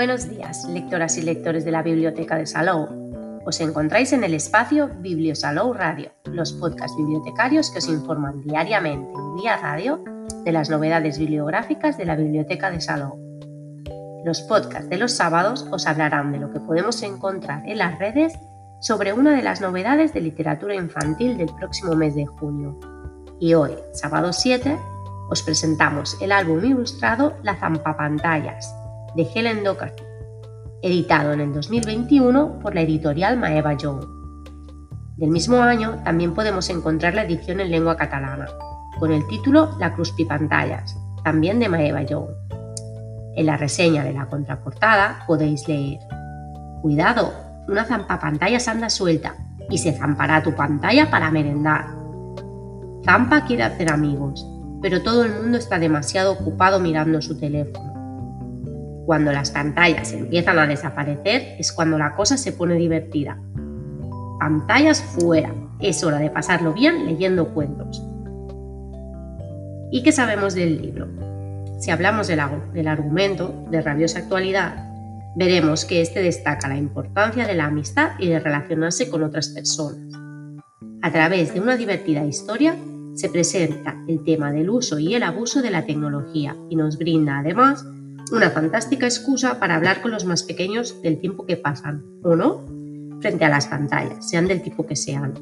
Buenos días, lectoras y lectores de la Biblioteca de Salou. Os encontráis en el espacio Bibliosalou Radio, los podcasts bibliotecarios que os informan diariamente vía radio de las novedades bibliográficas de la Biblioteca de Salou. Los podcasts de los sábados os hablarán de lo que podemos encontrar en las redes sobre una de las novedades de literatura infantil del próximo mes de junio. Y hoy, sábado 7, os presentamos el álbum ilustrado La Zampapantallas, de Helen Doherty, editado en el 2021 por la editorial Maeva Young. Del mismo año también podemos encontrar la edición en lengua catalana, con el título La Pantallas, también de Maeva Young. En la reseña de la contraportada podéis leer Cuidado, una zampapantallas anda suelta y se zampará tu pantalla para merendar. Zampa quiere hacer amigos, pero todo el mundo está demasiado ocupado mirando su teléfono. Cuando las pantallas empiezan a desaparecer es cuando la cosa se pone divertida. Pantallas fuera, es hora de pasarlo bien leyendo cuentos. ¿Y qué sabemos del libro? Si hablamos del, del argumento de rabiosa actualidad, veremos que este destaca la importancia de la amistad y de relacionarse con otras personas. A través de una divertida historia se presenta el tema del uso y el abuso de la tecnología y nos brinda además una fantástica excusa para hablar con los más pequeños del tiempo que pasan, o no, frente a las pantallas, sean del tipo que sean.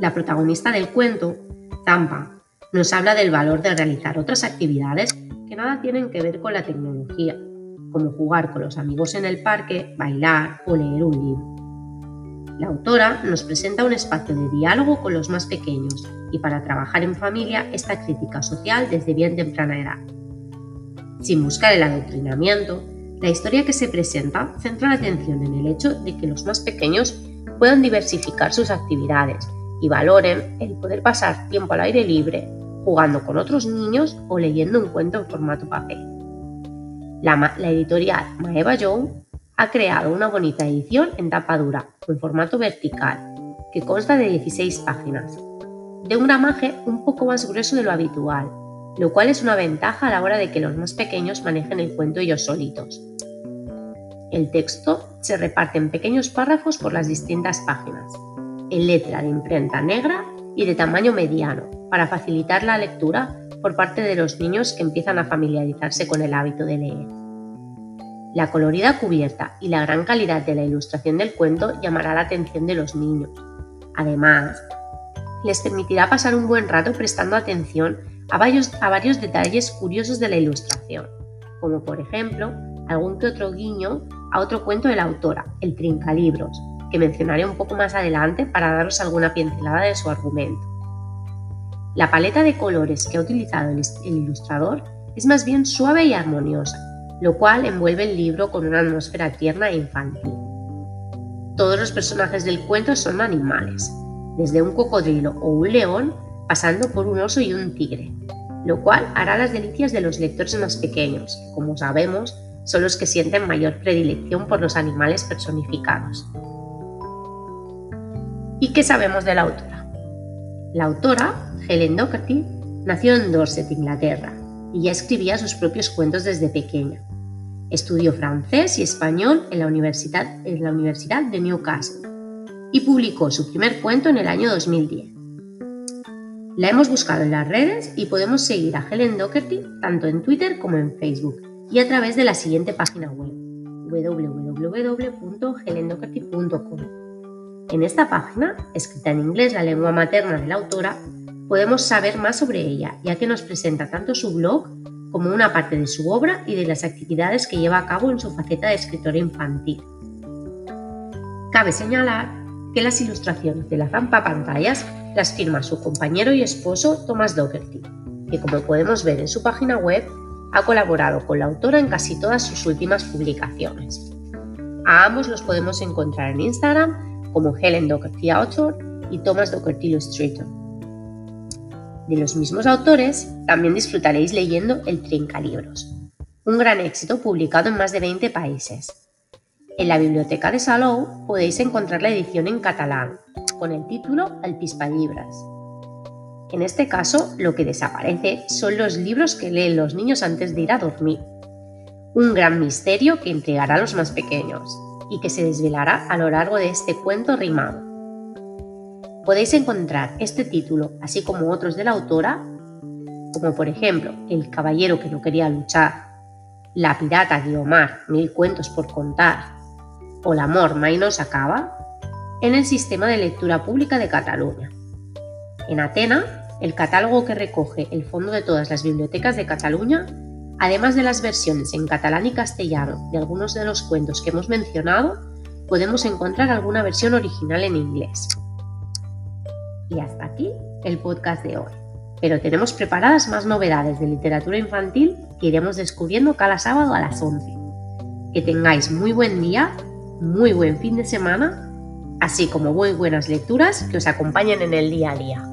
La protagonista del cuento, Tampa, nos habla del valor de realizar otras actividades que nada tienen que ver con la tecnología, como jugar con los amigos en el parque, bailar o leer un libro. La autora nos presenta un espacio de diálogo con los más pequeños y para trabajar en familia esta crítica social desde bien temprana edad. Sin buscar el adoctrinamiento, la historia que se presenta centra la atención en el hecho de que los más pequeños puedan diversificar sus actividades y valoren el poder pasar tiempo al aire libre, jugando con otros niños o leyendo un cuento en formato papel. La, editorial Maeva Young ha creado una bonita edición en tapa dura, en formato vertical, que consta de 16 páginas, de un gramaje un poco más grueso de lo habitual lo cual es una ventaja a la hora de que los más pequeños manejen el cuento ellos solitos. El texto se reparte en pequeños párrafos por las distintas páginas, en letra de imprenta negra y de tamaño mediano, para facilitar la lectura por parte de los niños que empiezan a familiarizarse con el hábito de leer. La colorida cubierta y la gran calidad de la ilustración del cuento llamará la atención de los niños. Además, les permitirá pasar un buen rato prestando atención a varios, detalles curiosos de la ilustración, como por ejemplo algún que otro guiño a otro cuento de la autora, El Trincalibros, que mencionaré un poco más adelante para daros alguna pincelada de su argumento. La paleta de colores que ha utilizado el, ilustrador es más bien suave y armoniosa, lo cual envuelve el libro con una atmósfera tierna e infantil. Todos los personajes del cuento son animales, desde un cocodrilo o un león pasando por un oso y un tigre, lo cual hará las delicias de los lectores más pequeños, que como sabemos son los que sienten mayor predilección por los animales personificados. ¿Y qué sabemos de la autora? La autora, Helen Doherty, nació en Dorset, Inglaterra, y ya escribía sus propios cuentos desde pequeña. Estudió francés y español en la Universidad, en la Universidad de Newcastle y publicó su primer cuento en el año 2010. La hemos buscado en las redes y podemos seguir a Helen Doherty tanto en Twitter como en Facebook y a través de la siguiente página web www.helendoherty.com. En esta página, escrita en inglés la lengua materna de la autora, podemos saber más sobre ella, ya que nos presenta tanto su blog como una parte de su obra y de las actividades que lleva a cabo en su faceta de escritora infantil. Cabe señalar que las ilustraciones de la zampa pantallas las firma su compañero y esposo Thomas Doherty, que como podemos ver en su página web, ha colaborado con la autora en casi todas sus últimas publicaciones. A ambos los podemos encontrar en Instagram como Helen Doherty Author y Thomas Doherty Illustrator. De los mismos autores, también disfrutaréis leyendo El Trincalibros, un gran éxito publicado en más de 20 países. En la biblioteca de Salou podéis encontrar la edición en catalán, con el título Alpispallibras. En este caso, lo que desaparece son los libros que leen los niños antes de ir a dormir. un gran misterio que intrigará a los más pequeños y que se desvelará a lo largo de este cuento rimado. Podéis encontrar este título, así como otros de la autora, como por ejemplo El caballero que no quería luchar, La pirata Guiomar, Mil cuentos por contar, o El amor mai no acaba, en el Sistema de Lectura Pública de Cataluña. En Atena, el catálogo que recoge el fondo de todas las bibliotecas de Cataluña, además de las versiones en catalán y castellano de algunos de los cuentos que hemos mencionado, podemos encontrar alguna versión original en inglés. Y hasta aquí el podcast de hoy. Pero tenemos preparadas más novedades de literatura infantil que iremos descubriendo cada sábado a las 11. Que tengáis muy buen día, muy buen fin de semana, así como muy buenas lecturas que os acompañen en el día a día.